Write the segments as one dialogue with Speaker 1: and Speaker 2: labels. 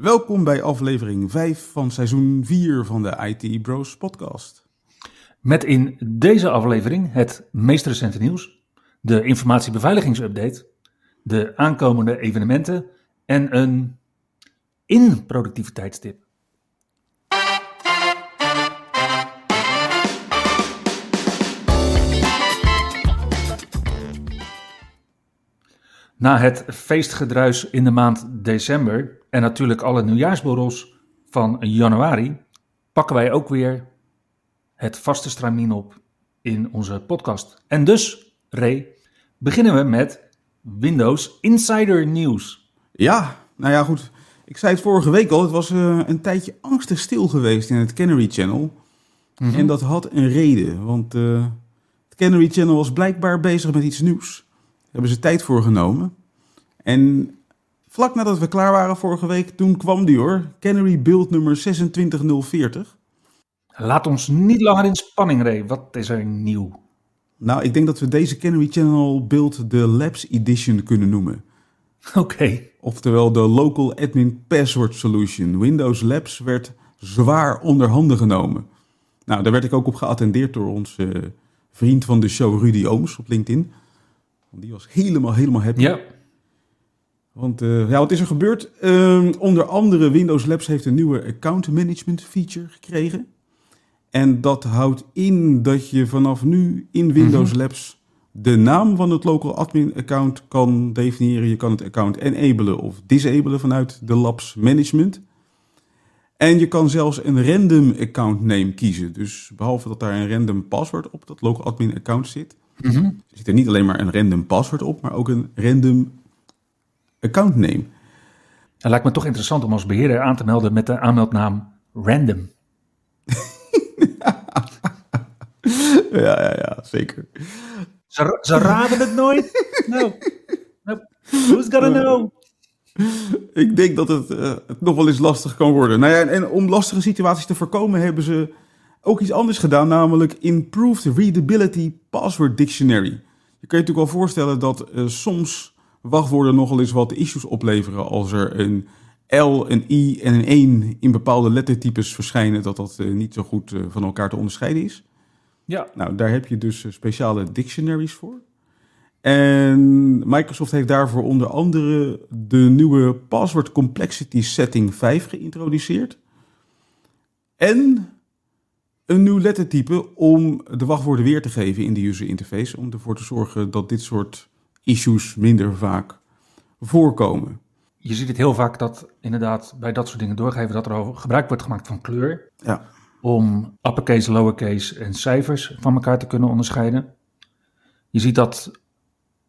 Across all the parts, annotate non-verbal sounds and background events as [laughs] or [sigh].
Speaker 1: Welkom bij aflevering 5 van seizoen 4 van de IT Bros podcast.
Speaker 2: Met in deze aflevering het meest recente nieuws, de informatiebeveiligingsupdate, de aankomende evenementen en een in-productiviteitstip. Na het feestgedruis in de maand december en natuurlijk alle nieuwjaarsborrels van januari, pakken wij ook weer het vaste stramien op in onze podcast. En dus, Ray, beginnen we met Windows Insider Nieuws.
Speaker 1: Ja, nou ja, goed. Ik zei het vorige week al, het was uh, een tijdje angstig stil geweest in het Canary Channel. Mm -hmm. En dat had een reden, want uh, het Canary Channel was blijkbaar bezig met iets nieuws. Daar hebben ze tijd voor genomen. En vlak nadat we klaar waren vorige week, toen kwam die hoor. Canary Build nummer 26040.
Speaker 2: Laat ons niet langer in spanning, Ray. Wat is er nieuw?
Speaker 1: Nou, ik denk dat we deze Canary Channel Build de Labs Edition kunnen noemen.
Speaker 2: Oké. Okay.
Speaker 1: Oftewel de Local Admin Password Solution. Windows Labs werd zwaar onder handen genomen. Nou, daar werd ik ook op geattendeerd door onze vriend van de show Rudy Ooms op LinkedIn. Die was helemaal, helemaal happy.
Speaker 2: Ja.
Speaker 1: Want uh, ja, wat is er gebeurd? Uh, onder andere Windows Labs heeft een nieuwe account management feature gekregen. En dat houdt in dat je vanaf nu in Windows mm -hmm. Labs de naam van het local admin account kan definiëren. Je kan het account enablen of disablen vanuit de labs management. En je kan zelfs een random account name kiezen. Dus behalve dat daar een random password op dat local admin account zit, mm -hmm. zit er niet alleen maar een random password op, maar ook een random account name.
Speaker 2: Het lijkt me toch interessant om als beheerder aan te melden met de aanmeldnaam random. [laughs]
Speaker 1: ja, ja, ja, zeker.
Speaker 2: Ze, ze raden het nooit? [laughs] No. no. Who's gonna know?
Speaker 1: Ik denk dat het, uh, het nog wel eens lastig kan worden. Nou ja, en om lastige situaties te voorkomen hebben ze ook iets anders gedaan, namelijk Improved Readability Password Dictionary. Je kan je natuurlijk wel voorstellen dat uh, soms wachtwoorden nogal eens wat issues opleveren als er een L, een I en een 1 in bepaalde lettertypes verschijnen, dat dat uh, niet zo goed uh, van elkaar te onderscheiden is.
Speaker 2: Ja.
Speaker 1: Nou, daar heb je dus speciale dictionaries voor. En Microsoft heeft daarvoor onder andere de nieuwe Password Complexity Setting 5 geïntroduceerd. En een nieuw lettertype om de wachtwoorden weer te geven in de user interface. Om ervoor te zorgen dat dit soort issues minder vaak voorkomen.
Speaker 2: Je ziet het heel vaak dat inderdaad bij dat soort dingen doorgeven dat er gebruik wordt gemaakt van kleur.
Speaker 1: Ja.
Speaker 2: Om uppercase, lowercase en cijfers van elkaar te kunnen onderscheiden. Je ziet dat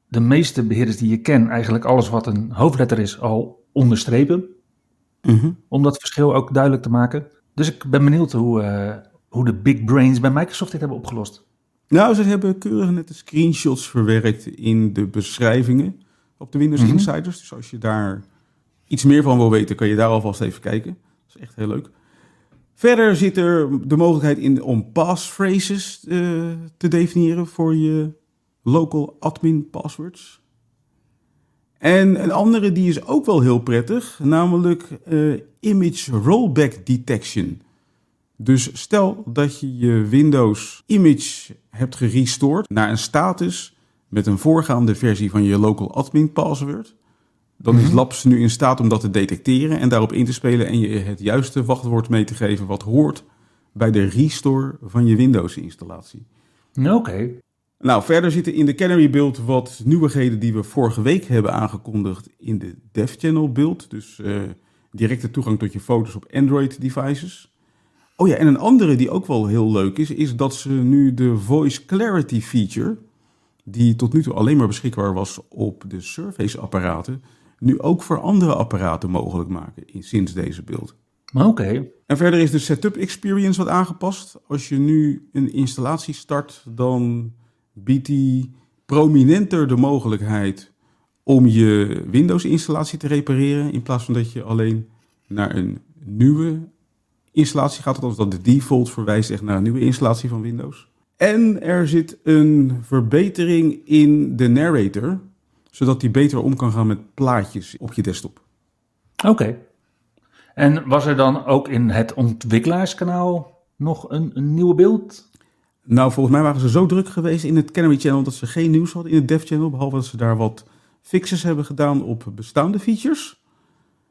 Speaker 2: de meeste beheerders die je ken eigenlijk alles wat een hoofdletter is al onderstrepen.
Speaker 1: Mm -hmm.
Speaker 2: Om dat verschil ook duidelijk te maken. Dus ik ben benieuwd hoe, uh, hoe de big brains bij Microsoft dit hebben opgelost.
Speaker 1: Nou, ze hebben keurig net de screenshots verwerkt in de beschrijvingen op de Windows mm -hmm. Insiders. Dus als je daar iets meer van wil weten, kan je daar alvast even kijken. Dat is echt heel leuk. Verder zit er de mogelijkheid in om passphrases uh, te definiëren voor je local admin passwords. En een andere die is ook wel heel prettig, namelijk uh, image rollback detection. Dus stel dat je je Windows image hebt gerestored naar een status met een voorgaande versie van je local admin password. Dan is Labs nu in staat om dat te detecteren en daarop in te spelen en je het juiste wachtwoord mee te geven wat hoort bij de restore van je Windows installatie.
Speaker 2: Oké. Okay.
Speaker 1: Nou, verder zitten in de Canary build wat nieuwigheden die we vorige week hebben aangekondigd in de Dev Channel build. Dus uh, directe toegang tot je foto's op Android devices. Oh ja, en een andere die ook wel heel leuk is, is dat ze nu de Voice Clarity feature, die tot nu toe alleen maar beschikbaar was op de Surface apparaten, nu ook voor andere apparaten mogelijk maken in, sinds deze beeld.
Speaker 2: Oké.
Speaker 1: En verder is de setup experience wat aangepast. Als je nu een installatie start, dan biedt die prominenter de mogelijkheid om je Windows-installatie te repareren. In plaats van dat je alleen naar een nieuwe installatie gaat. Althans, dat de default verwijst echt naar een nieuwe installatie van Windows. En er zit een verbetering in de narrator, zodat die beter om kan gaan met plaatjes op je desktop.
Speaker 2: Oké. En was er dan ook in het ontwikkelaarskanaal nog een, een nieuwe beeld?
Speaker 1: Nou, volgens mij waren ze zo druk geweest in het Canary Channel dat ze geen nieuws hadden in het Dev Channel. Behalve dat ze daar wat fixes hebben gedaan op bestaande features.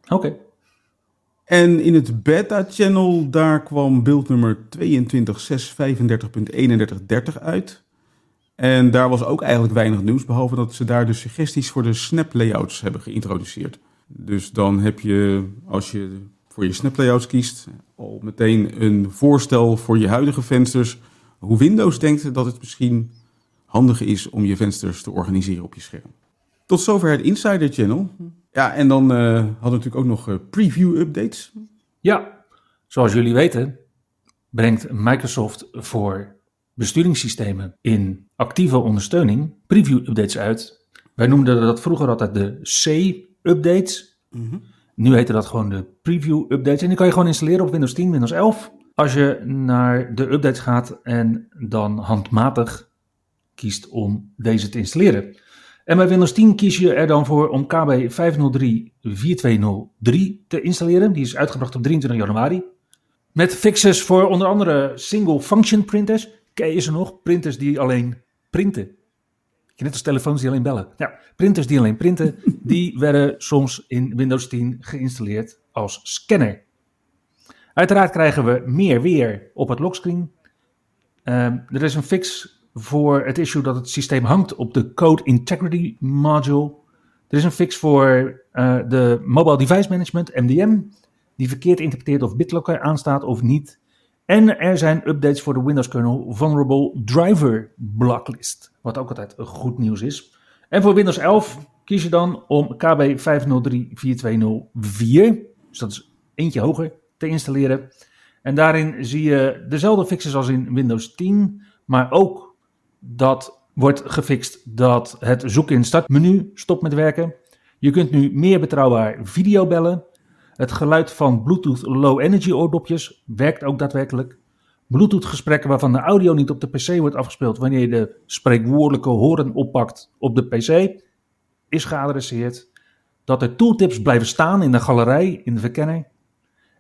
Speaker 2: Oké.
Speaker 1: En in het Beta Channel, daar kwam beeldnummer 22.635.3130 uit. En daar was ook eigenlijk weinig nieuws, behalve dat ze daar de suggesties voor de snap layouts hebben geïntroduceerd. Dus dan heb je, als je voor je snap layouts kiest, al meteen een voorstel voor je huidige vensters. Hoe Windows denkt dat het misschien handig is om je vensters te organiseren op je scherm. Tot zover het Insider Channel. Ja, en dan eh, hadden we natuurlijk ook nog uh, preview updates.
Speaker 2: Ja, zoals jullie weten brengt Microsoft voor besturingssystemen in actieve ondersteuning preview updates uit. Wij noemden dat vroeger altijd de C-updates. Nu heette dat gewoon de preview updates. En die kan je gewoon installeren op Windows 10, Windows 11. Als je naar de updates gaat en dan handmatig kiest om deze te installeren. En bij Windows 10 kies je er dan voor om KB 503-4203 te installeren. Die is uitgebracht op 23 januari. Met fixes voor onder andere single function printers. Ken je ze nog? Printers die alleen printen. Net als telefoons die alleen bellen. Ja, printers die alleen printen, [laughs] die werden soms in Windows 10 geïnstalleerd als scanner. Uiteraard krijgen we meer weer op het lockscreen. Uh, er is een fix voor het issue dat het systeem hangt op de Code Integrity Module. Er is een fix voor uh, de Mobile Device Management, MDM, die verkeerd interpreteert of BitLocker aanstaat of niet. En er zijn updates voor de Windows kernel Vulnerable Driver Blacklist, wat ook altijd goed nieuws is. En voor Windows 11 kies je dan om KB 503.4204, dus dat is eentje hoger, te installeren. En daarin zie je dezelfde fixes als in Windows 10, maar ook dat wordt gefixt dat het zoeken in startmenu stopt met werken. Je kunt nu meer betrouwbaar video bellen. Het geluid van Bluetooth Low Energy oordopjes werkt ook daadwerkelijk. Bluetooth gesprekken waarvan de audio niet op de PC wordt afgespeeld wanneer je de spreekwoordelijke horen oppakt op de PC is geadresseerd. Dat er tooltips blijven staan in de galerij, in de verkenner.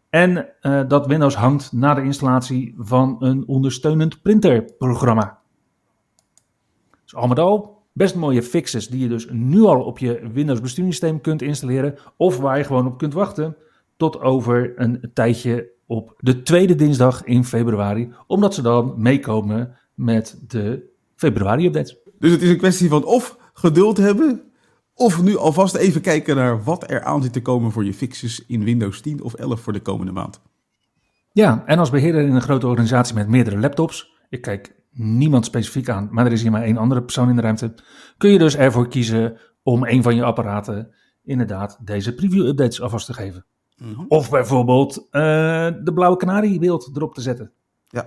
Speaker 2: En uh, dat Windows hangt na de installatie van een ondersteunend printerprogramma. Dus al met al best mooie fixes die je dus nu al op je Windows besturingssysteem kunt installeren. Of waar je gewoon op kunt wachten tot over een tijdje op de tweede dinsdag in februari. Omdat ze dan meekomen met de februari updates.
Speaker 1: Dus het is een kwestie van of geduld hebben. Of nu alvast even kijken naar wat er aan zit te komen voor je fixes in Windows 10 of 11 voor de komende maand.
Speaker 2: Ja, en als beheerder in een grote organisatie met meerdere laptops. Ik kijk niemand specifiek aan, maar er is hier maar één andere persoon in de ruimte. Kun je dus ervoor kiezen om een van je apparaten inderdaad deze preview-updates alvast te geven. Mm -hmm. Of bijvoorbeeld uh, de blauwe kanariebeeld erop te zetten.
Speaker 1: Ja,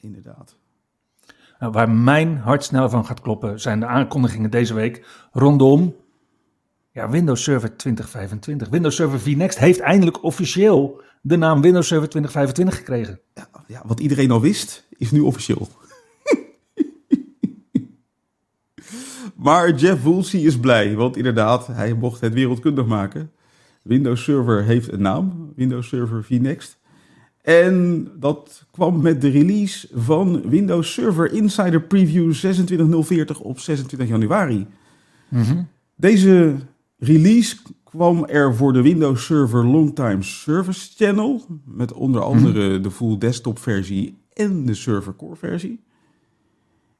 Speaker 1: inderdaad.
Speaker 2: Nou, waar mijn hart snel van gaat kloppen zijn de aankondigingen deze week rondom ja, Windows Server 2025. Windows Server VNext heeft eindelijk officieel de naam Windows Server 2025 gekregen.
Speaker 1: Ja, ja wat iedereen al wist, is nu officieel. Maar Jeff Woolsey is blij, want inderdaad, hij mocht het wereldkundig maken. Windows Server heeft een naam, Windows Server VNext. En dat kwam met de release van Windows Server Insider Preview 26040 op 26 januari. Mm -hmm. Deze release kwam er voor de Windows Server Longtime Service Channel, met onder andere mm -hmm. de full desktop versie en de server core versie.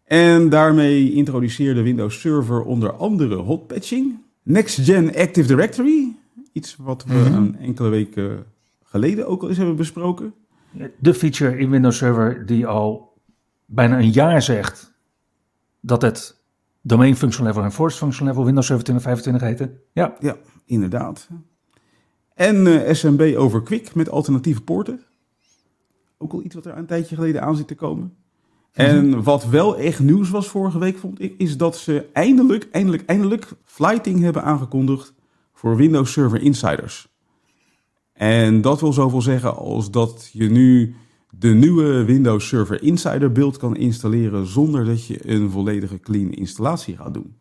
Speaker 1: En daarmee introduceerde Windows Server onder andere hot patching, Next Gen Active Directory, iets wat we mm -hmm. een enkele weken geleden ook al eens hebben besproken.
Speaker 2: De feature in Windows Server die al bijna een jaar zegt dat het domain function level en force function level Windows Server 2025 heette. Ja,
Speaker 1: ja inderdaad. En eh, SMB over Quick met alternatieve poorten. Ook al iets wat er een tijdje geleden aan zit te komen. En wat wel echt nieuws was vorige week, vond ik, is dat ze eindelijk, eindelijk, eindelijk flighting hebben aangekondigd voor Windows Server Insiders. En dat wil zoveel zeggen als dat je nu de nieuwe Windows Server Insider build kan installeren zonder dat je een volledige clean installatie gaat doen.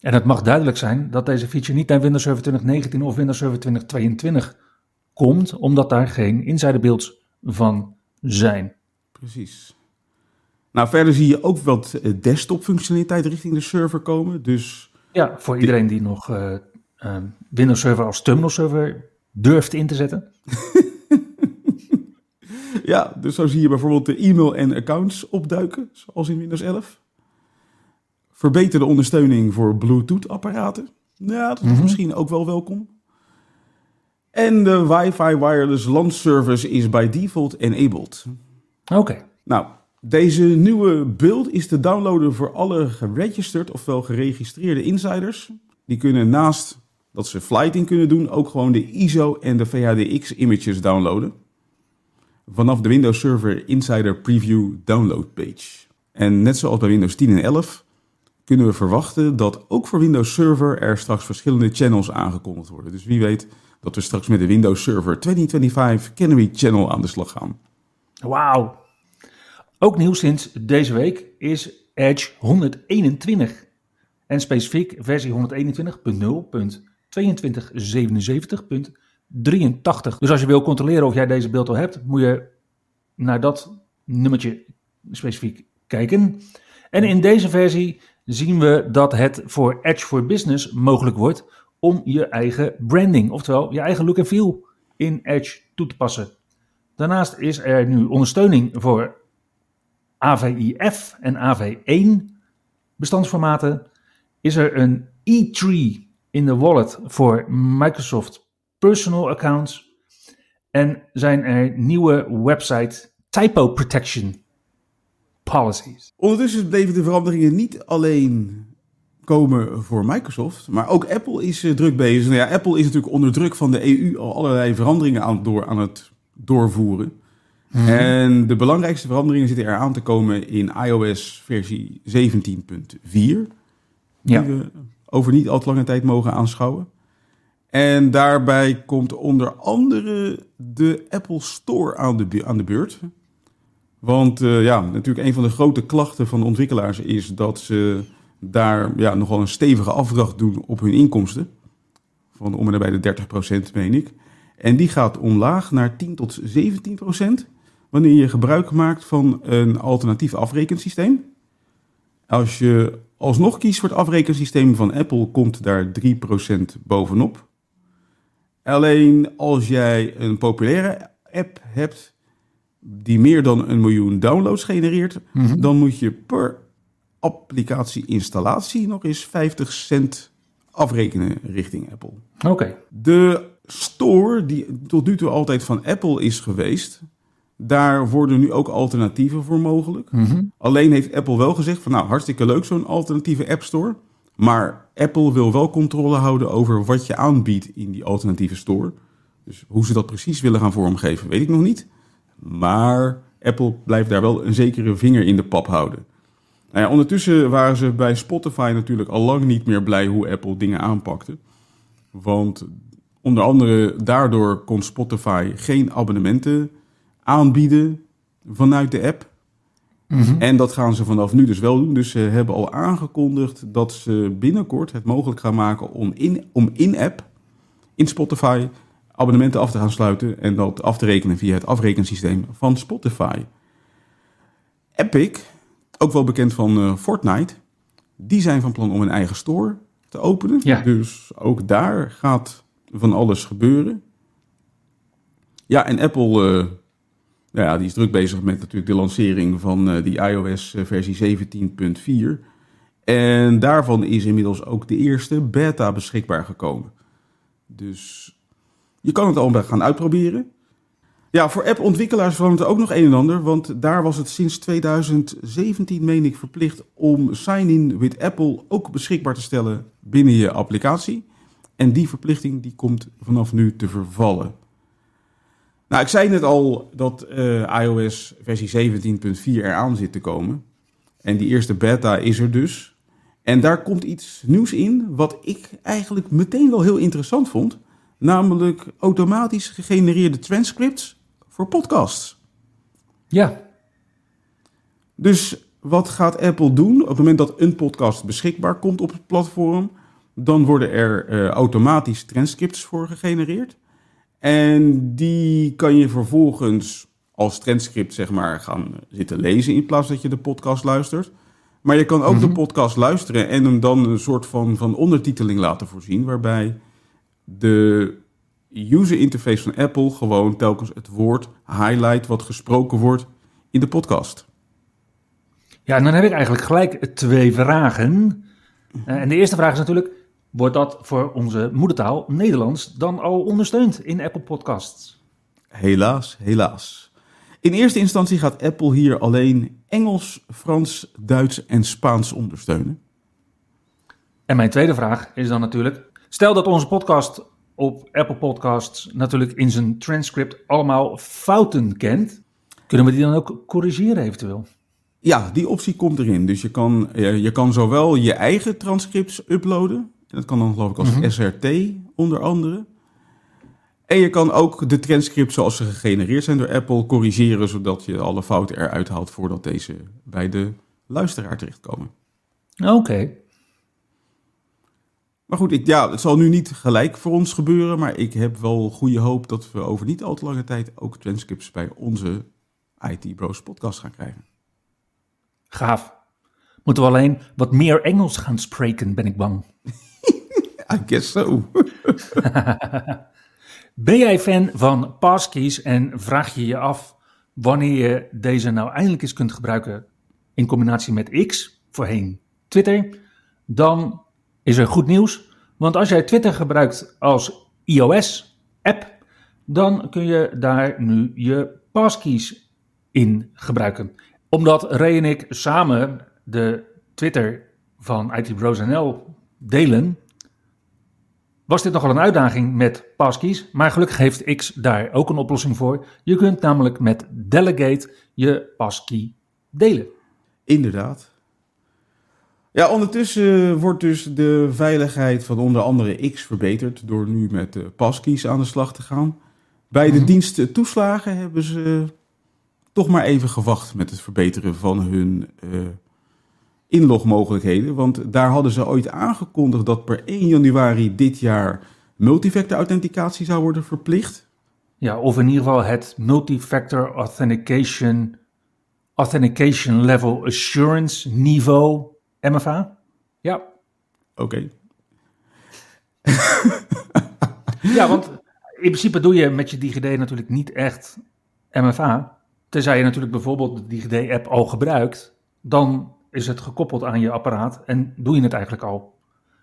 Speaker 2: En het mag duidelijk zijn dat deze feature niet naar Windows Server 2019 of Windows Server 2022 komt, omdat daar geen insider builds van zijn.
Speaker 1: Precies. Nou, verder zie je ook wat eh, desktop functionaliteit richting de server komen. Dus
Speaker 2: ja, voor iedereen die nog uh, uh, Windows Server als terminal server durft in te zetten. [laughs]
Speaker 1: ja, dus zo zie je bijvoorbeeld de e-mail en accounts opduiken, zoals in Windows 11. Verbeterde ondersteuning voor Bluetooth-apparaten. Ja, dat is mhm. misschien ook wel welkom. En de Wi-Fi Wireless LAN Service is by default enabled.
Speaker 2: Oké.
Speaker 1: Nou, deze nieuwe build is te downloaden voor alle geregistered, ofwel geregistreerde insiders. Die kunnen naast dat ze flighting kunnen doen, ook gewoon de ISO en de VHDX images downloaden. Vanaf de Windows Server Insider Preview download page. En net zoals bij Windows 10 en 11 kunnen we verwachten dat ook voor Windows Server er straks verschillende channels aangekondigd worden. Dus wie weet dat we straks met de Windows Server 2025 Canary Channel aan de slag gaan.
Speaker 2: Wauw. Ook nieuw sinds deze week is Edge 121 en specifiek versie 121.0.2277.83. Dus als je wil controleren of jij deze beeld al hebt, moet je naar dat nummertje specifiek kijken. En in deze versie zien we dat het voor Edge for Business mogelijk wordt om je eigen branding, oftewel je eigen look en feel in Edge toe te passen. Daarnaast is er nu ondersteuning voor AVIF en AV1 bestandsformaten. Is er een E-tree in de wallet voor Microsoft Personal Accounts. En zijn er nieuwe website typo protection policies.
Speaker 1: Ondertussen bleven de veranderingen niet alleen komen voor Microsoft, maar ook Apple is uh, druk bezig. Nou ja, Apple is natuurlijk onder druk van de EU al allerlei veranderingen aan, door, aan het doorvoeren. Mhm. En de belangrijkste veranderingen zitten er aan te komen in iOS versie 17.4. Die we over niet al te lange tijd mogen aanschouwen. En daarbij komt onder andere de Apple Store aan de, aan de beurt. Want uh, ja, natuurlijk een van de grote klachten van de ontwikkelaars is dat ze daar ja, nogal een stevige afdracht doen op hun inkomsten. Van om en bij de 30% meen ik. En die gaat omlaag naar 10 tot 17% wanneer je gebruik maakt van een alternatief afrekensysteem. Als je alsnog kiest voor het afrekensysteem van Apple, komt daar 3% bovenop. Alleen als jij een populaire app hebt die meer dan een miljoen downloads genereert, mhm. dan moet je per applicatie-installatie nog eens 50 cent afrekenen richting Apple.
Speaker 2: Oké.
Speaker 1: De store, die tot nu toe altijd van Apple is geweest, daar worden nu ook alternatieven voor mogelijk. Mhm. Alleen heeft Apple wel gezegd van nou hartstikke leuk zo'n alternatieve App Store. Maar Apple wil wel controle houden over wat je aanbiedt in die alternatieve store. Dus hoe ze dat precies willen gaan vormgeven, weet ik nog niet. Maar Apple blijft daar wel een zekere vinger in de pap houden. Nou ja, ondertussen waren ze bij Spotify natuurlijk al lang niet meer blij hoe Apple dingen aanpakte. Want onder andere daardoor kon Spotify geen abonnementen aanbieden vanuit de app. Mhm. En dat gaan ze vanaf nu dus wel doen. Dus ze hebben al aangekondigd dat ze binnenkort het mogelijk gaan maken om in, om in app, in Spotify, abonnementen af te gaan sluiten en dat af te rekenen via het afrekensysteem van Spotify. Epic, ook wel bekend van uh, Fortnite, die zijn van plan om een eigen store te openen. Ja. Dus ook daar gaat van alles gebeuren. Ja, en Apple uh, ja, die is druk bezig met natuurlijk de lancering van uh, die iOS versie 17.4. En daarvan is inmiddels ook de eerste beta beschikbaar gekomen. Dus je kan het al gaan uitproberen. Ja, voor app-ontwikkelaars verandert er ook nog een en ander. Want daar was het sinds 2017, meen ik, verplicht om Sign-in with Apple ook beschikbaar te stellen binnen je applicatie. En die verplichting die komt vanaf nu te vervallen. Nou, ik zei net al dat eh, iOS versie 17.4 eraan zit te komen. En die eerste beta is er dus. En daar komt iets nieuws in, wat ik eigenlijk meteen wel heel interessant vond. Namelijk automatisch gegenereerde transcripts voor podcasts.
Speaker 2: Ja.
Speaker 1: Dus wat gaat Apple doen op het moment dat een podcast beschikbaar komt op het platform? Dan worden er uh, automatisch transcripts voor gegenereerd. En die kan je vervolgens als transcript zeg maar gaan zitten lezen in plaats dat je de podcast luistert. Maar je kan ook de podcast luisteren en hem dan een soort van, van ondertiteling laten voorzien, waarbij de user interface van Apple gewoon telkens het woord highlight wat gesproken wordt in de podcast.
Speaker 2: Ja, en dan heb ik eigenlijk gelijk twee vragen. Uh, en de eerste vraag is natuurlijk, wordt dat voor onze moedertaal Nederlands dan al ondersteund in Apple Podcasts?
Speaker 1: Helaas, helaas. In eerste instantie gaat Apple hier alleen Engels, Frans, Duits en Spaans ondersteunen.
Speaker 2: En mijn tweede vraag is dan natuurlijk: stel dat onze podcast op Apple Podcasts natuurlijk in zijn transcript allemaal fouten kent, kunnen we die dan ook corrigeren eventueel?
Speaker 1: Ja, die optie komt erin. Dus je kan, je kan zowel je eigen transcripts uploaden. Dat kan dan geloof ik als mhm. SRT onder andere. En je kan ook de transcripts zoals ze gegenereerd zijn door Apple corrigeren, zodat je alle fouten eruit haalt voordat deze bij de luisteraar terechtkomen.
Speaker 2: Oké.
Speaker 1: Maar goed, ik, ja, het zal nu niet gelijk voor ons gebeuren, maar ik heb wel goede hoop dat we over niet al te lange tijd ook transcripts bij onze IT Bros podcast gaan krijgen.
Speaker 2: Gaaf. Moeten we alleen wat meer Engels gaan spreken, ben ik bang. [laughs]
Speaker 1: I guess so. [laughs]
Speaker 2: Ben jij fan van passkeys en vraag je je af wanneer je deze nou eindelijk eens kunt gebruiken in combinatie met X, voorheen Twitter? Dan is er goed nieuws, want als jij Twitter gebruikt als iOS-app, dan kun je daar nu je passkeys in gebruiken. Omdat Ray en ik samen de Twitter van IT Bros delen, was dit nogal een uitdaging met passkeys, maar gelukkig heeft X daar ook een oplossing voor. Je kunt namelijk met Delegate je passkey delen.
Speaker 1: Inderdaad. Ja, ondertussen wordt dus de veiligheid van onder andere X verbeterd door nu met de passkeys aan de slag te gaan. Bij de mm dienst toeslagen hebben ze toch maar even gewacht met het verbeteren van hun uh, inlogmogelijkheden. Want daar hadden ze ooit aangekondigd dat per 1 januari dit jaar multifactor authenticatie zou worden verplicht.
Speaker 2: Ja, of in ieder geval het multifactor authentication, authentication level assurance niveau MFA. Ja.
Speaker 1: Oké. [laughs]
Speaker 2: ja, want in principe doe je met je DigiD natuurlijk niet echt MFA. Tenzij je natuurlijk bijvoorbeeld de DigiD-app al gebruikt, dan is het gekoppeld aan je apparaat en doe je het eigenlijk al.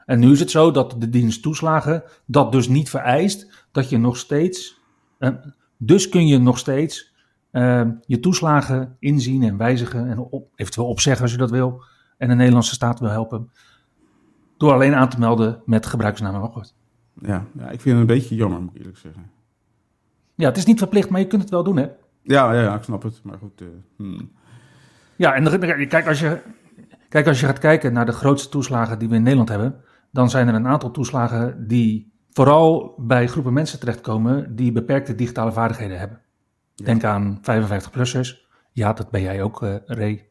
Speaker 2: En nu is het zo dat de dienst toeslagen dat dus niet vereist dat je nog steeds, uh, dus kun je nog steeds uh, je toeslagen inzien en wijzigen en op, eventueel opzeggen als je dat wil en de Nederlandse staat wil helpen. Door alleen aan te melden met gebruikersnaam en wachtwoord.
Speaker 1: Ja, ja, ik vind het een beetje jammer, moet ik eerlijk zeggen.
Speaker 2: Ja, het is niet verplicht, maar je kunt het wel doen, hè?
Speaker 1: Ja, ja, ja ik snap het. Maar goed. Uh, hmm.
Speaker 2: Ja, en kijk, als je Kijk, als je gaat kijken naar de grootste toeslagen die we in Nederland hebben, dan zijn er een aantal toeslagen die vooral bij groepen mensen terechtkomen die beperkte digitale vaardigheden hebben. Denk aan 55-plussers. Ja, dat ben jij ook, uh, Ray.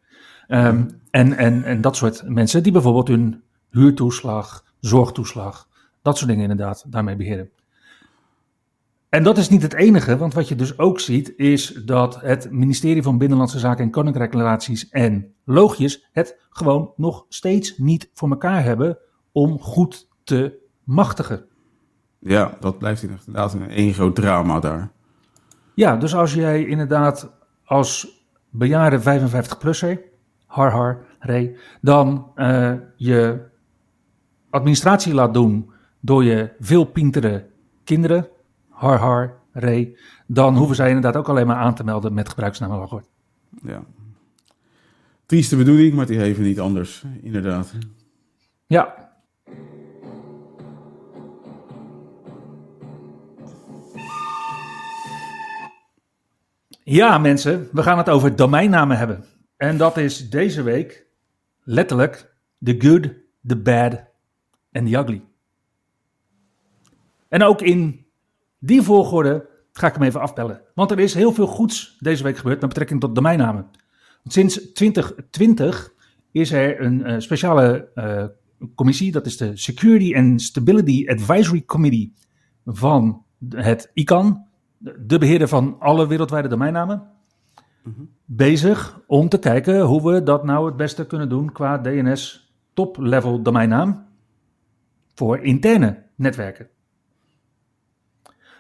Speaker 2: Um, en, en, en dat soort mensen die bijvoorbeeld hun huurtoeslag, zorgtoeslag, dat soort dingen inderdaad daarmee beheren. En dat is niet het enige, want wat je dus ook ziet is dat het ministerie van Binnenlandse Zaken en Koninkrijkrelaties en Loogjes het gewoon nog steeds niet voor elkaar hebben om goed te machtigen.
Speaker 1: Ja, dat blijft inderdaad een één groot drama daar.
Speaker 2: Ja, dus als jij inderdaad als bejaarde 55-plusser, har har, re, dan uh, je administratie laat doen door je veel pintere kinderen har har, re, dan hoeven zij inderdaad ook alleen maar aan te melden met gebruiksnaam en wachtwoord.
Speaker 1: Ja. Trieste bedoeling, maar die heeft niet anders, inderdaad.
Speaker 2: Ja. Ja, mensen, we gaan het over domeinnamen hebben. En dat is deze week letterlijk the good, the bad en the ugly. En ook in die volgorde ga ik hem even afbellen. Want er is heel veel goeds deze week gebeurd met betrekking tot domeinnamen. Want sinds 2020 is er een uh, speciale uh, commissie, dat is de Security and Stability Advisory Committee van het ICANN, de beheerder van alle wereldwijde domeinnamen, mm-hmm. bezig om te kijken hoe we dat nou het beste kunnen doen qua DNS top-level domeinnaam voor interne netwerken.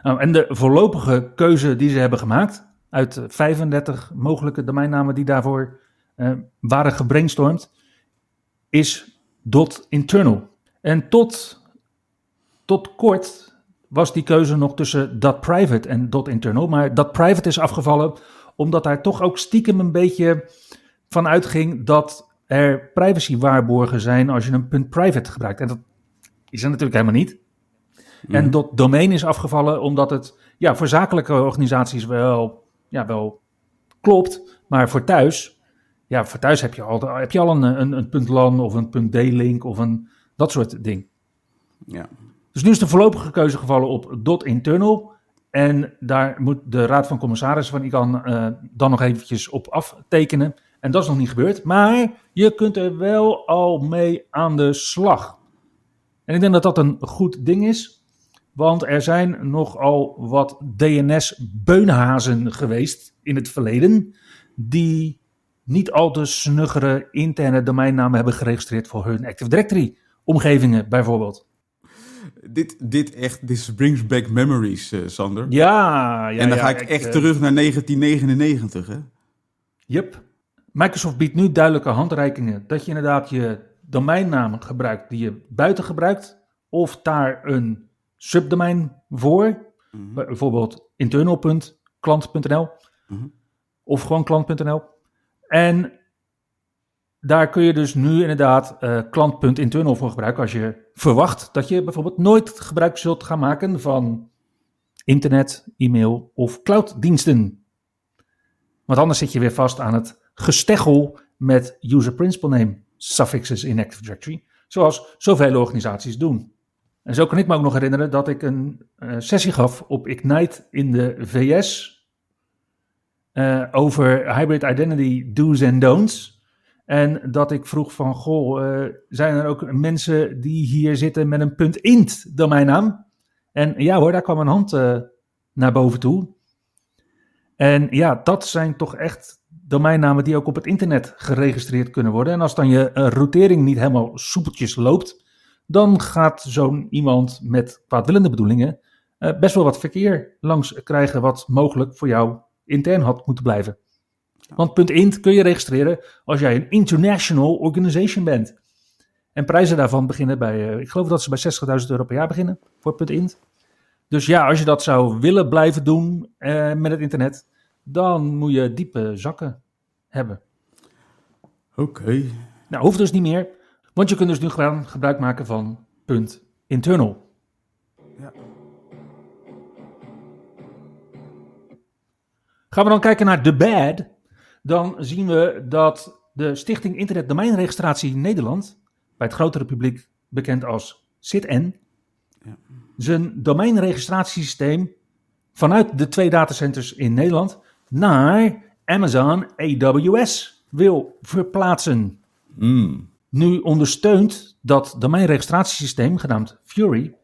Speaker 2: Nou, en de voorlopige keuze die ze hebben gemaakt, uit 35 mogelijke domeinnamen die daarvoor uh, waren gebrainstormd, is .internal. En tot, tot kort was die keuze nog tussen .private en .internal, maar .private is afgevallen omdat daar toch ook stiekem een beetje van uitging dat er privacywaarborgen zijn als je een .private gebruikt. En dat is er natuurlijk helemaal niet. En dat domein is afgevallen omdat het ja, voor zakelijke organisaties wel, ja, wel klopt. Maar voor thuis, ja, voor thuis heb je al, heb je al een, een, een punt LAN of een punt D-link of een, dat soort ding.
Speaker 1: Ja.
Speaker 2: Dus nu is de voorlopige keuze gevallen op dot internal. En daar moet de Raad van Commissarissen van ICANN uh, dan nog eventjes op aftekenen. En dat is nog niet gebeurd. Maar je kunt er wel al mee aan de slag. En ik denk dat dat een goed ding is. Want er zijn nogal wat DNS-beunhazen geweest in het verleden. die niet al te snuggere interne domeinnamen hebben geregistreerd voor hun Active Directory-omgevingen, bijvoorbeeld.
Speaker 1: Dit, dit echt, this brings back memories, uh, Sander.
Speaker 2: Ja, ja.
Speaker 1: En dan ga ik, echt uh, terug naar 1999, hè?
Speaker 2: Yep. Microsoft biedt nu duidelijke handreikingen dat je inderdaad je domeinnaam gebruikt die je buiten gebruikt, of daar een subdomein voor. Mhm. Bijvoorbeeld internal.klant.nl mhm. of gewoon klant.nl. En daar kun je dus nu inderdaad uh, klant.internal voor gebruiken als je verwacht dat je bijvoorbeeld nooit gebruik zult gaan maken van internet, e-mail of clouddiensten. Want anders zit je weer vast aan het gesteggel met user principal name suffixes in Active Directory, zoals zoveel organisaties doen. En zo kan ik me ook nog herinneren dat ik een uh, sessie gaf op Ignite in de VS uh, over hybrid identity do's en don'ts. En dat ik vroeg van, goh, uh, zijn er ook mensen die hier zitten met een punt int domeinnaam? En ja hoor, daar kwam een hand naar boven toe. En ja, dat zijn toch echt domeinnamen die ook op het internet geregistreerd kunnen worden. En als dan je routering niet helemaal soepeltjes loopt, dan gaat zo'n iemand met kwaadwillende bedoelingen uh, best wel wat verkeer langs krijgen wat mogelijk voor jou intern had moeten blijven. Want .int kun je registreren als jij een international organization bent. En prijzen daarvan beginnen bij, uh, ik geloof dat ze bij 60.000 euro per jaar beginnen voor .int. Dus ja, als je dat zou willen blijven doen uh, met het internet, dan moet je diepe zakken hebben.
Speaker 1: Oké.
Speaker 2: Nou, hoeft dus niet meer. Want je kunt dus nu gewoon gebruik maken van punt internal. Ja. Gaan we dan kijken naar de bad, dan zien we dat de Stichting Internet Domeinregistratie Nederland, bij het grotere publiek bekend als SITN, ja. zijn domeinregistratiesysteem vanuit de twee datacenters in Nederland naar Amazon AWS wil verplaatsen.
Speaker 1: Mm.
Speaker 2: Nu ondersteunt dat domeinregistratiesysteem, genaamd Fury,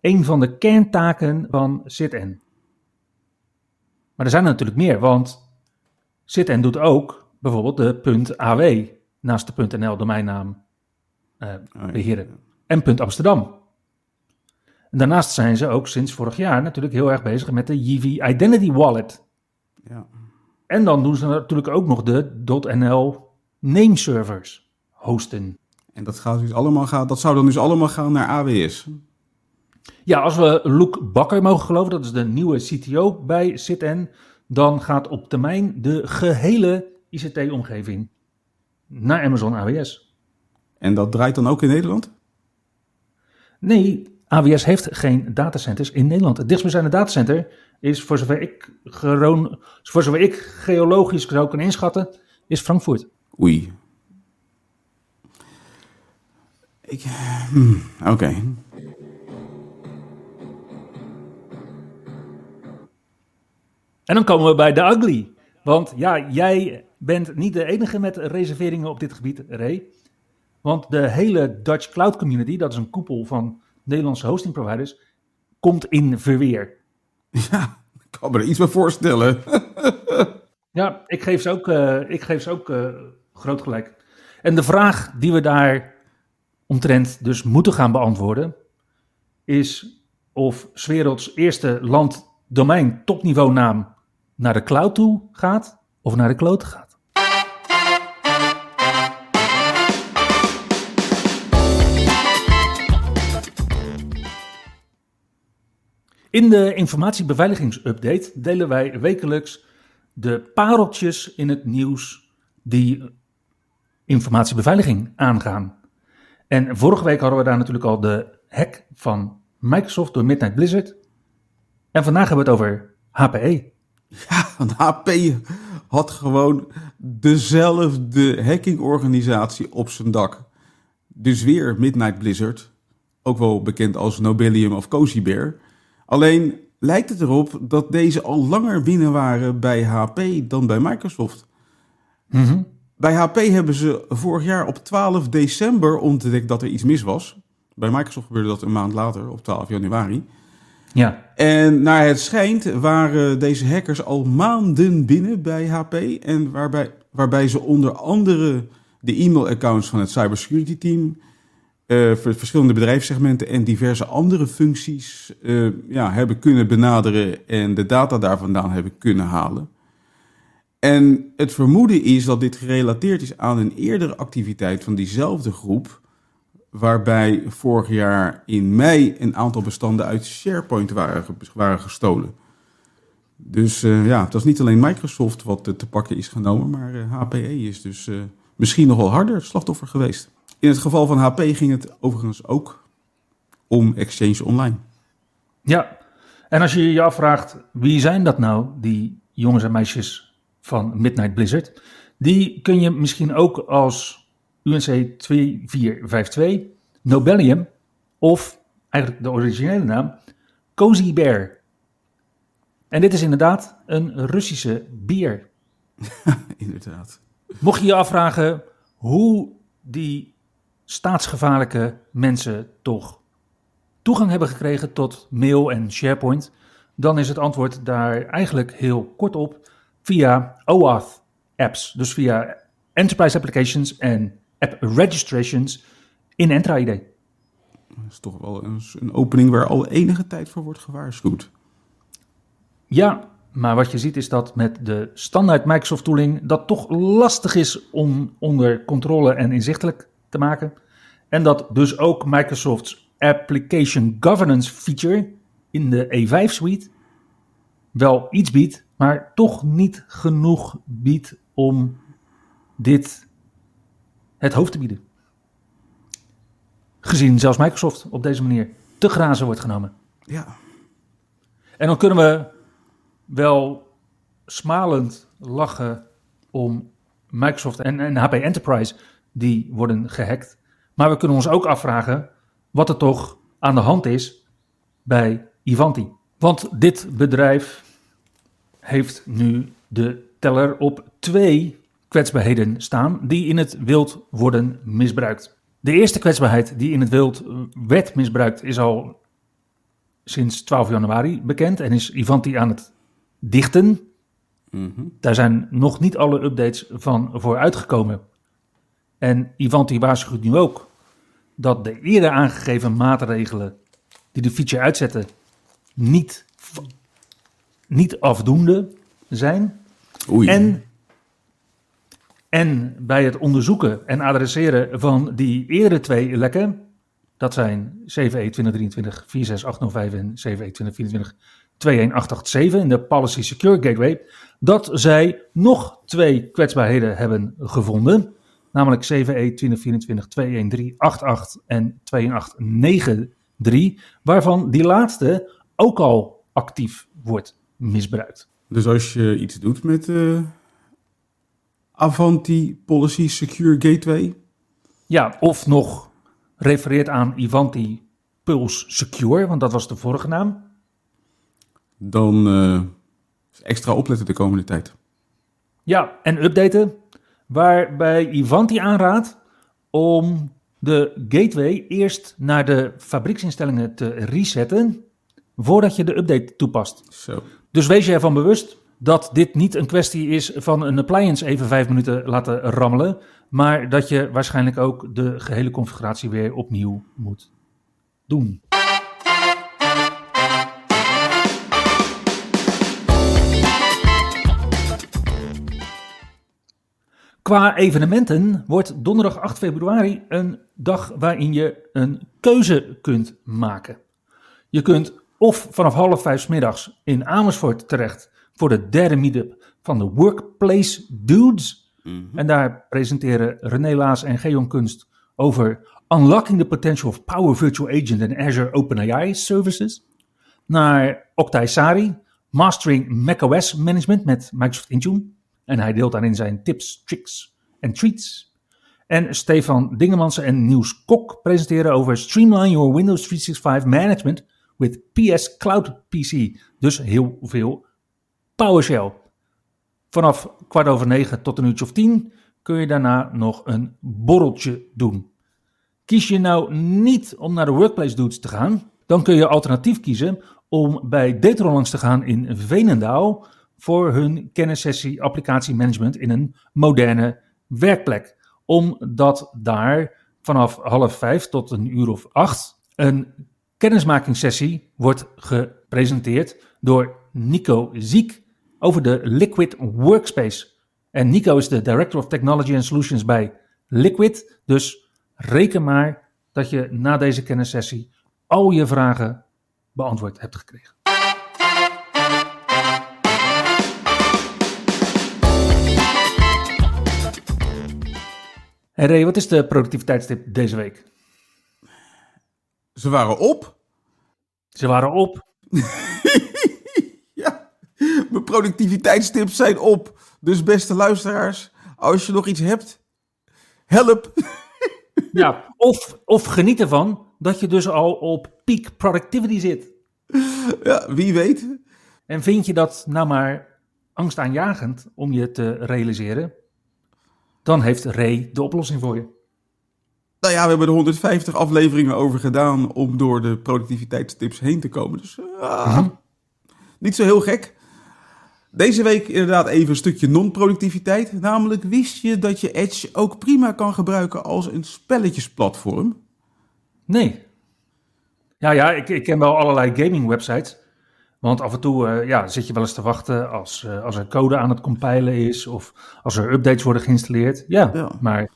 Speaker 2: een van de kerntaken van SITN. Maar er zijn er natuurlijk meer, want SITN doet ook bijvoorbeeld de .aw naast de .nl domeinnaam uh, beheren. En .amsterdam. En daarnaast zijn ze ook sinds vorig jaar natuurlijk heel erg bezig met de Yivi Identity Wallet.
Speaker 1: Ja.
Speaker 2: En dan doen ze natuurlijk ook nog de .nl nameservers hosten.
Speaker 1: En dat, gaat dus allemaal gaan, dat zou dan dus allemaal gaan naar AWS?
Speaker 2: Ja, als we Luke Bakker mogen geloven, dat is de nieuwe CTO bij CitN, dan gaat op termijn de gehele ICT-omgeving naar Amazon AWS.
Speaker 1: En dat draait dan ook in Nederland?
Speaker 2: Nee, AWS heeft geen datacenters in Nederland. Het dichtstbijzijnde datacenter is, voor zover ik, voor zover ik geologisch zou kunnen inschatten, is Frankfurt.
Speaker 1: Oei. Ik, hmm, Oké.
Speaker 2: En dan komen we bij de ugly. Want ja, jij bent niet de enige met reserveringen op dit gebied, Ray. Want de hele Dutch Cloud Community, dat is een koepel van Nederlandse hosting providers, komt in verweer. [laughs]
Speaker 1: Ja, ik kan me er iets bij voorstellen. [laughs]
Speaker 2: Ja, ik geef ze ook, uh, ik geef ze ook uh, groot gelijk. En de vraag die we daar omtrent dus moeten gaan beantwoorden, is of werelds eerste land domein topniveau naam naar de cloud toe gaat of naar de klote gaat. In de informatiebeveiligingsupdate delen wij wekelijks de pareltjes in het nieuws die informatiebeveiliging aangaan. En vorige week hadden we daar natuurlijk al de hack van Microsoft door Midnight Blizzard. En vandaag hebben we het over HPE.
Speaker 1: Ja, want HP had gewoon dezelfde hackingorganisatie op zijn dak. Dus weer Midnight Blizzard, ook wel bekend als Nobelium of Cozy Bear. Alleen lijkt het erop dat deze al langer binnen waren bij HP dan bij Microsoft.
Speaker 2: Mhm.
Speaker 1: Bij HP hebben ze vorig jaar op 12 december ontdekt dat er iets mis was. Bij Microsoft gebeurde dat een maand later, op 12 januari.
Speaker 2: Ja,
Speaker 1: En naar het schijnt waren deze hackers al maanden binnen bij HP. En waarbij, waarbij ze onder andere de e-mailaccounts van het cybersecurity team, eh, voor verschillende bedrijfssegmenten en diverse andere functies eh, ja, hebben kunnen benaderen en de data daar vandaan hebben kunnen halen. En het vermoeden is dat dit gerelateerd is aan een eerdere activiteit van diezelfde groep, waarbij vorig jaar in mei een aantal bestanden uit SharePoint waren, ge- waren gestolen. Dus eh, ja, het was niet alleen Microsoft wat te pakken is genomen, maar eh, HPE is dus eh, misschien nog wel harder slachtoffer geweest. In het geval van HP ging het overigens ook om Exchange Online.
Speaker 2: ja. En als je je afvraagt, wie zijn dat nou, die jongens en meisjes van Midnight Blizzard? Die kun je misschien ook als UNC 2452, Nobelium of eigenlijk de originele naam, Cozy Bear. En dit is inderdaad een Russische bier. [laughs]
Speaker 1: Inderdaad.
Speaker 2: Mocht je je afvragen hoe die staatsgevaarlijke mensen toch toegang hebben gekregen tot mail en SharePoint, dan is het antwoord daar eigenlijk heel kort op via OAuth apps. Dus via Enterprise Applications en App Registrations in Entra ID.
Speaker 1: Dat is toch wel een, een opening waar al enige tijd voor wordt gewaarschuwd.
Speaker 2: Ja, maar wat je ziet is dat met de standaard Microsoft tooling dat toch lastig is om onder controle en inzichtelijk te maken. En dat dus ook Microsoft's Application Governance feature in de E5 suite wel iets biedt, maar toch niet genoeg biedt om dit het hoofd te bieden. Gezien zelfs Microsoft op deze manier te grazen wordt genomen.
Speaker 1: Ja,
Speaker 2: En dan kunnen we wel smalend lachen om Microsoft en, en HP Enterprise, die worden gehackt. Maar we kunnen ons ook afvragen wat er toch aan de hand is bij Ivanti. Want dit bedrijf heeft nu de teller op twee kwetsbaarheden staan die in het wild worden misbruikt. De eerste kwetsbaarheid die in het wild eh, werd misbruikt is al sinds 12 januari bekend en is Ivanti aan het dichten. Daar zijn nog niet alle updates van voor uitgekomen. En Ivanti waarschuwt nu ook dat de eerder aangegeven maatregelen die de feature uitzetten niet, niet afdoende zijn.
Speaker 1: oei.
Speaker 2: En, en bij het onderzoeken en adresseren van die eerdere twee lekken, dat zijn E CVE 2023 46805 en E CVE 2024 21887 in de Policy Secure Gateway, dat zij nog twee kwetsbaarheden hebben gevonden, namelijk E CVE 2024 21388 en 21890 drie, waarvan die laatste ook al actief wordt misbruikt.
Speaker 1: Dus als je iets doet met uh, Avanti Policy Secure Gateway.
Speaker 2: Ja, of nog refereert aan Ivanti Pulse Secure, want dat was de vorige naam.
Speaker 1: Dan uh, extra opletten de komende tijd.
Speaker 2: Ja, en updaten. Waarbij Ivanti aanraadt om de gateway eerst naar de fabrieksinstellingen te resetten voordat je de update toepast.
Speaker 1: Zo.
Speaker 2: Dus wees je ervan bewust dat dit niet een kwestie is van een appliance even vijf minuten laten rammelen, maar dat je waarschijnlijk ook de gehele configuratie weer opnieuw moet doen. Qua evenementen wordt donderdag 8 februari een dag waarin je een keuze kunt maken. Je kunt of vanaf half vijf middags in Amersfoort terecht voor de derde meetup van de Workplace Dudes. Mhm. En daar presenteren René Laas en Geon Kunst over Unlocking the Potential of Power Virtual Agent and Azure OpenAI Services. Naar Oktay Sari, Mastering macOS Management met Microsoft Intune. En hij deelt daarin zijn tips, tricks en treats. En Stefan Dingemansen en Niels Kok presenteren over Streamline Your Windows 365 Management with PS Cloud PC. Dus heel veel PowerShell. Vanaf kwart over negen tot een uurtje of tien kun je daarna nog een borreltje doen. Kies je nou niet om naar de Workplace Dudes te gaan, dan kun je alternatief kiezen om bij Datron langs te gaan in Venendaal voor hun kennissessie applicatiemanagement in een moderne werkplek. Omdat daar vanaf half vijf tot een uur of acht een kennismakingssessie wordt gepresenteerd door Nico Ziek over de Liquid Workspace. En Nico is de Director of Technology and Solutions bij Liquid. Dus reken maar dat je na deze kennissessie al je vragen beantwoord hebt gekregen. Hey Ray, wat is de productiviteitstip deze week?
Speaker 1: Ze waren op.
Speaker 2: Ze waren op. [laughs]
Speaker 1: ja, mijn productiviteitstips zijn op. Dus beste luisteraars, als je nog iets hebt, help. [laughs]
Speaker 2: ja, of, of geniet ervan dat je dus al op peak productivity zit.
Speaker 1: Ja, wie weet.
Speaker 2: En vind je dat nou maar angstaanjagend om je te realiseren? Dan heeft Ray de oplossing voor je.
Speaker 1: Nou ja, we hebben er 150 afleveringen over gedaan om door de productiviteitstips heen te komen. Dus uh, niet zo heel gek. Deze week inderdaad even een stukje non-productiviteit. Namelijk, wist je dat je Edge ook prima kan gebruiken als een spelletjesplatform?
Speaker 2: Nee. Ja, ja, ik, ik ken wel allerlei gaming websites. Want af en toe uh, ja, zit je wel eens te wachten als, uh, als er code aan het compilen is of als er updates worden geïnstalleerd. Ja, ja. maar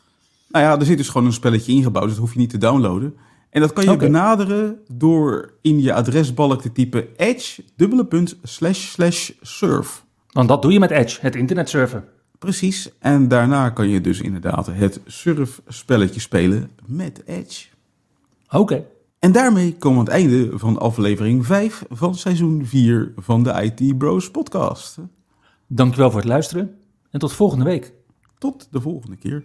Speaker 1: nou ja, er zit dus gewoon een spelletje ingebouwd, dus dat hoef je niet te downloaden. En dat kan je benaderen door in je adresbalk te typen edge, dubbele punt, slash, slash, surf.
Speaker 2: Want dat doe je met Edge, het internet surfen.
Speaker 1: Precies, en daarna kan je dus inderdaad het surfspelletje spelen met Edge.
Speaker 2: Oké.
Speaker 1: En daarmee komen we aan het einde van aflevering 5 van seizoen 4 van de IT Bros podcast.
Speaker 2: Dankjewel voor het luisteren en tot volgende week.
Speaker 1: Tot de volgende keer.